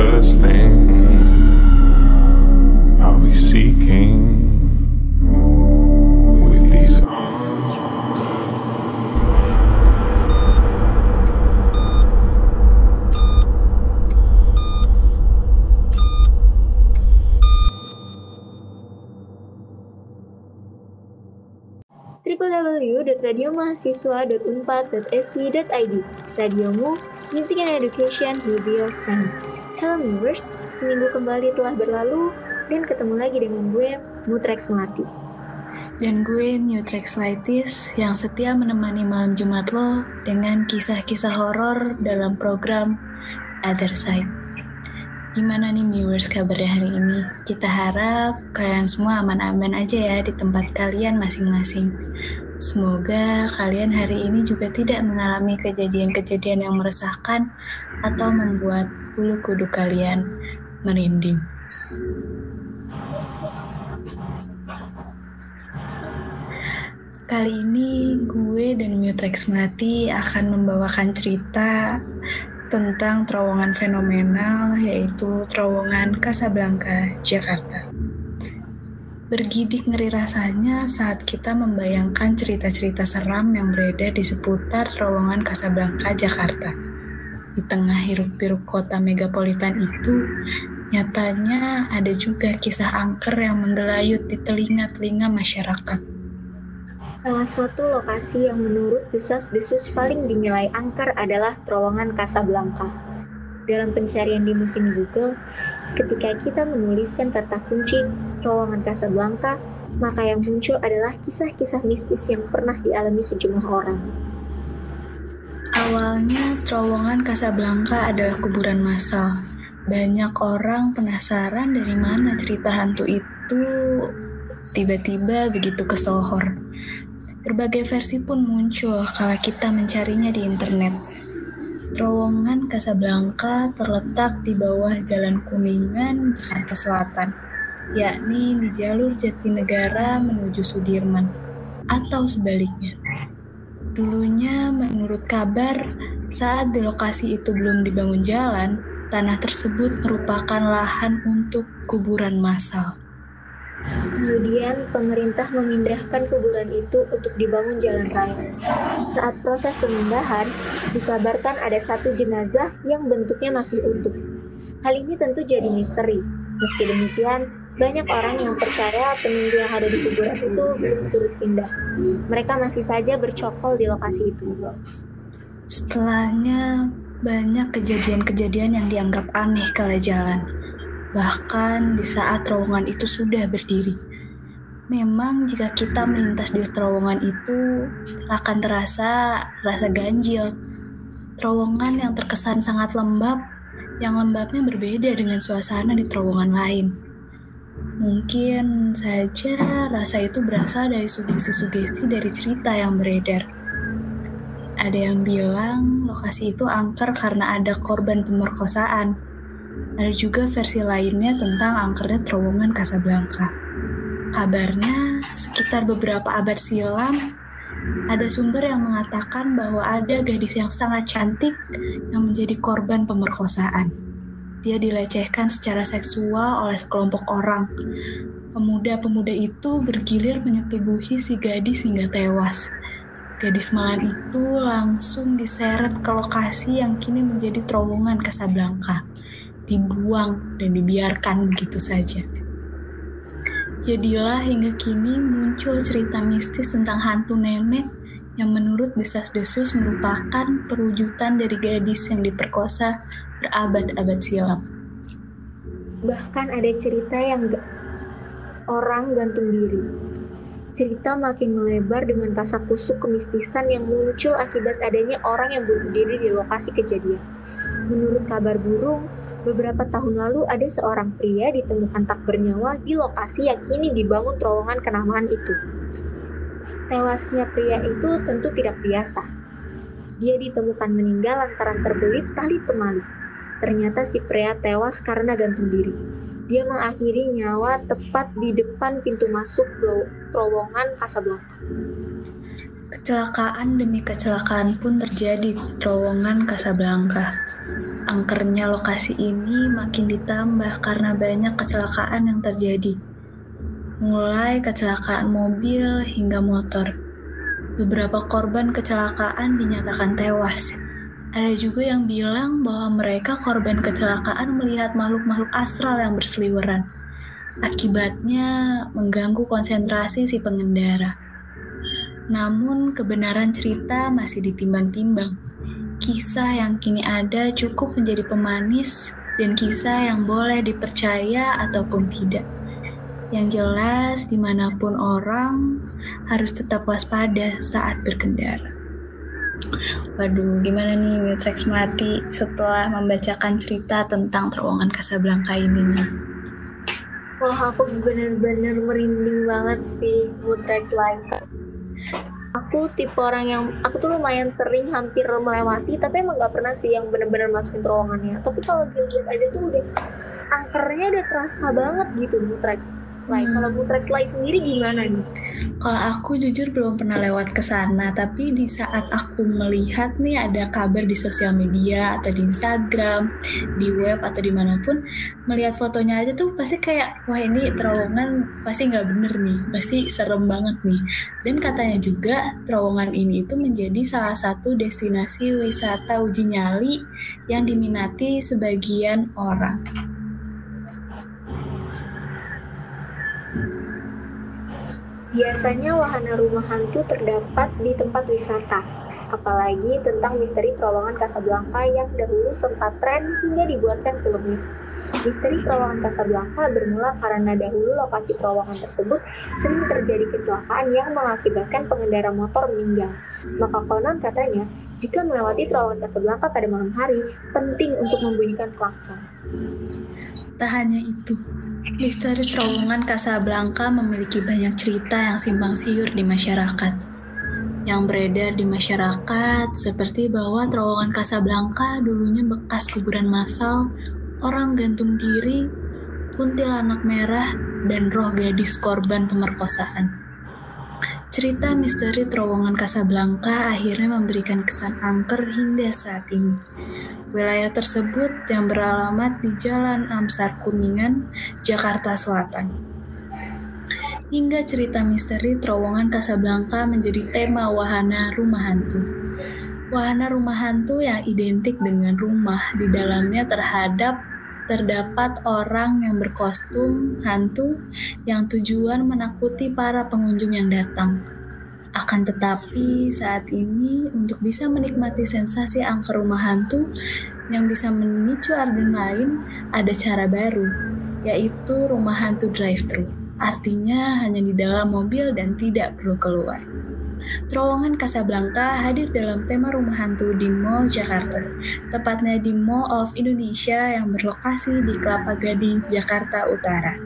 such thing. Are we seeking with these arms? www.radiomahasiswa.unpad.ac.id Radiomu, Music and Education will be your friend. Hello viewers, seminggu kembali telah berlalu dan ketemu lagi dengan gue, Mutrex Melati. Dan gue Newtrex Lightis yang setia menemani malam Jumat lo dengan kisah-kisah horor dalam program Other Side. Gimana nih viewers kabarnya hari ini? Kita harap kalian semua aman-aman aja ya di tempat kalian masing-masing. Semoga kalian hari ini juga tidak mengalami kejadian-kejadian yang meresahkan atau membuat bulu kuduk kalian merinding. Kali ini gue dan Mutrex Melati akan membawakan cerita tentang terowongan fenomenal yaitu terowongan Casablanca, Jakarta. Bergidik ngeri rasanya saat kita membayangkan cerita-cerita seram yang beredar di seputar terowongan Casablanca, Jakarta. Di tengah hiruk-pikuk kota megapolitan itu, nyatanya ada juga kisah angker yang menggelayut di telinga-telinga masyarakat. Salah satu lokasi yang menurut desas-desus paling dinilai angker adalah terowongan Casablanca. Dalam pencarian di mesin Google, ketika kita menuliskan kata kunci terowongan Casablanca, maka yang muncul adalah kisah-kisah mistis yang pernah dialami sejumlah orang. Awalnya terowongan Casablanca adalah kuburan massal. Banyak orang penasaran dari mana cerita hantu itu tiba-tiba begitu kesohor. Berbagai versi pun muncul kala kita mencarinya di internet. Terowongan Casablanca terletak di bawah Jalan Kuningan, Jakarta Selatan, yakni di jalur Jatinegara menuju Sudirman, atau sebaliknya. Dulunya, menurut kabar, saat di lokasi itu belum dibangun jalan, tanah tersebut merupakan lahan untuk kuburan massal. Kemudian pemerintah memindahkan kuburan itu untuk dibangun jalan raya. Saat proses pemindahan, dikabarkan ada satu jenazah yang bentuknya masih utuh. Hal ini tentu jadi misteri. Meski demikian, banyak orang yang percaya penunggu yang ada di kuburan itu belum turut pindah. Mereka masih saja bercokol di lokasi itu. Setelahnya, banyak kejadian-kejadian yang dianggap aneh kala jalan. Bahkan di saat terowongan itu sudah berdiri. Memang jika kita melintas di terowongan itu akan terasa rasa ganjil. Terowongan yang terkesan sangat lembab, yang lembabnya berbeda dengan suasana di terowongan lain. Mungkin saja rasa itu berasal dari sugesti-sugesti dari cerita yang beredar. Ada yang bilang lokasi itu angker karena ada korban pemerkosaan. Ada juga versi lainnya tentang angkernya terowongan Casablanca. Kabarnya, sekitar beberapa abad silam, ada sumber yang mengatakan bahwa ada gadis yang sangat cantik yang menjadi korban pemerkosaan. Dia dilecehkan secara seksual oleh sekelompok orang. Pemuda-pemuda itu bergilir menyetubuhi si gadis hingga tewas. Gadis malam itu langsung diseret ke lokasi yang kini menjadi terowongan Casablanca. Dibuang dan dibiarkan begitu saja. Jadilah hingga kini muncul cerita mistis tentang hantu nenek yang menurut desas-desus merupakan perwujudan dari gadis yang diperkosa berabad-abad silam. Bahkan ada cerita yang ga- orang gantung diri. Cerita makin melebar dengan kasak kusuk kemistisan yang muncul akibat adanya orang yang bunuh diri di lokasi kejadian. Menurut kabar burung, beberapa tahun lalu ada seorang pria ditemukan tak bernyawa di lokasi yang kini dibangun terowongan kenamaan itu. Tewasnya pria itu tentu tidak biasa. Dia ditemukan meninggal lantaran terbelit tali temali. Ternyata si pria tewas karena gantung diri. Dia mengakhiri nyawa tepat di depan pintu masuk terowongan Casablanca. Kecelakaan demi kecelakaan pun terjadi di terowongan Casablanca. Angkernya lokasi ini makin ditambah karena banyak kecelakaan yang terjadi. Mulai kecelakaan mobil hingga motor. Beberapa korban kecelakaan dinyatakan tewas. Ada juga yang bilang bahwa mereka korban kecelakaan melihat makhluk-makhluk astral yang berseliweran. Akibatnya mengganggu konsentrasi si pengendara. Namun kebenaran cerita masih ditimbang-timbang. Kisah yang kini ada cukup menjadi pemanis dan kisah yang boleh dipercaya ataupun tidak. Yang jelas di mana pun orang harus tetap waspada saat berkendara. Waduh, gimana nih Mitrex mati setelah membacakan cerita tentang terowongan Casablanca ini nih? Wah, aku bener-bener merinding banget sih Mutrex Live aku tipe orang yang aku tuh lumayan sering hampir melewati tapi emang nggak pernah sih yang bener-bener masukin terowongannya tapi kalau dilihat aja tuh udah angkernya udah terasa banget gitu Mutrex Light. Hmm. Kalau Mutrex Light sendiri gimana nih? Kalau aku jujur belum pernah lewat ke sana, tapi di saat aku melihat nih ada kabar di sosial media atau di Instagram, di web atau di mana pun, melihat fotonya aja tuh pasti kayak wah ini terowongan pasti nggak bener nih, pasti serem banget nih. Dan katanya juga terowongan ini itu menjadi salah satu destinasi wisata uji nyali yang diminati sebagian orang. Biasanya wahana rumah hantu terdapat di tempat wisata, apalagi tentang misteri terowongan Casablanca yang dahulu sempat tren hingga dibuatkan filmnya. Misteri terowongan Casablanca bermula karena dahulu lokasi terowongan tersebut sering terjadi kecelakaan yang mengakibatkan pengendara motor meninggal. Maka konon katanya, jika melewati terowongan Casablanca pada malam hari, penting untuk membunyikan klakson. Tak hanya itu, misteri terowongan Casablanca memiliki banyak cerita yang simpang siur di masyarakat. Yang beredar di masyarakat seperti bahwa terowongan Casablanca dulunya bekas kuburan massal, orang gantung diri, kuntilanak merah, dan roh gadis korban pemerkosaan. Cerita misteri terowongan Casablanca akhirnya memberikan kesan angker hingga saat ini. Wilayah tersebut yang beralamat di Jalan Amsar Kuningan, Jakarta Selatan. Hingga cerita misteri terowongan Casablanca menjadi tema wahana rumah hantu. Wahana rumah hantu yang identik dengan rumah di dalamnya terhadap terdapat orang yang berkostum hantu yang tujuan menakuti para pengunjung yang datang. Akan tetapi saat ini untuk bisa menikmati sensasi angker rumah hantu yang bisa memicu adrenalin ada cara baru, yaitu rumah hantu drive-thru. Artinya hanya di dalam mobil dan tidak perlu keluar. Terowongan Casablanca hadir dalam tema rumah hantu di Mall Jakarta, tepatnya di Mall of Indonesia yang berlokasi di Kelapa Gading, Jakarta Utara.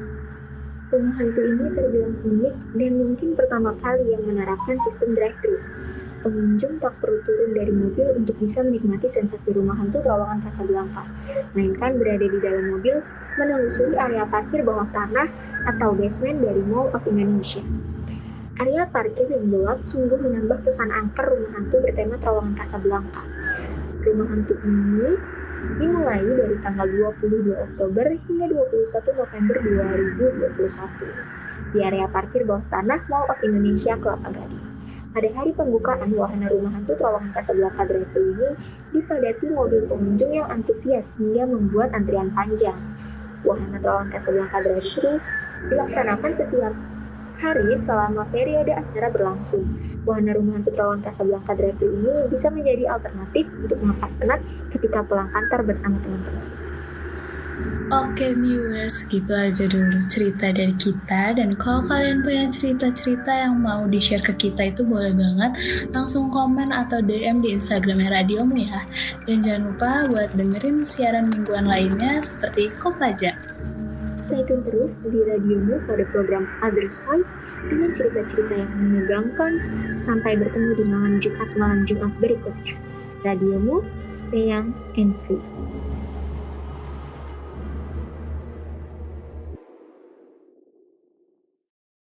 Rumah hantu ini terbilang unik dan mungkin pertama kali yang menerapkan sistem drive-thru. Pengunjung tak perlu turun dari mobil untuk bisa menikmati sensasi rumah hantu terowongan Casablanca, melainkan berada di dalam mobil menelusuri area parkir bawah tanah atau basement dari Mall of Indonesia. Area parkir yang gelap sungguh menambah kesan angker rumah hantu bertema terowongan Casablanca. Rumah hantu ini dimulai dari tanggal 22 Oktober hingga 21 November 2021 di area parkir bawah tanah Mall of Indonesia Kelapa Gading. Pada hari pembukaan wahana rumah hantu terowongan Casablanca Drive ini dipadati mobil pengunjung yang antusias hingga membuat antrian panjang. Wahana terowongan Casablanca Drive dilaksanakan setiap hari selama periode acara berlangsung. Wahana rumah hantu terowongan Casablanca Drive ini bisa menjadi alternatif untuk melepas penat ketika pulang kantor bersama teman-teman. Oke viewers, gitu aja dulu cerita dari kita dan kalau kalian punya cerita-cerita yang mau di-share ke kita itu boleh banget langsung komen atau DM di Instagramnya Radiomu ya. Dan jangan lupa buat dengerin siaran mingguan lainnya seperti Kopaja. Stay tune terus di Radiomu pada program Other Side dengan cerita-cerita yang menegangkan sampai bertemu di malam Jumat malam Jumat berikutnya. Radiomu, stay young and free.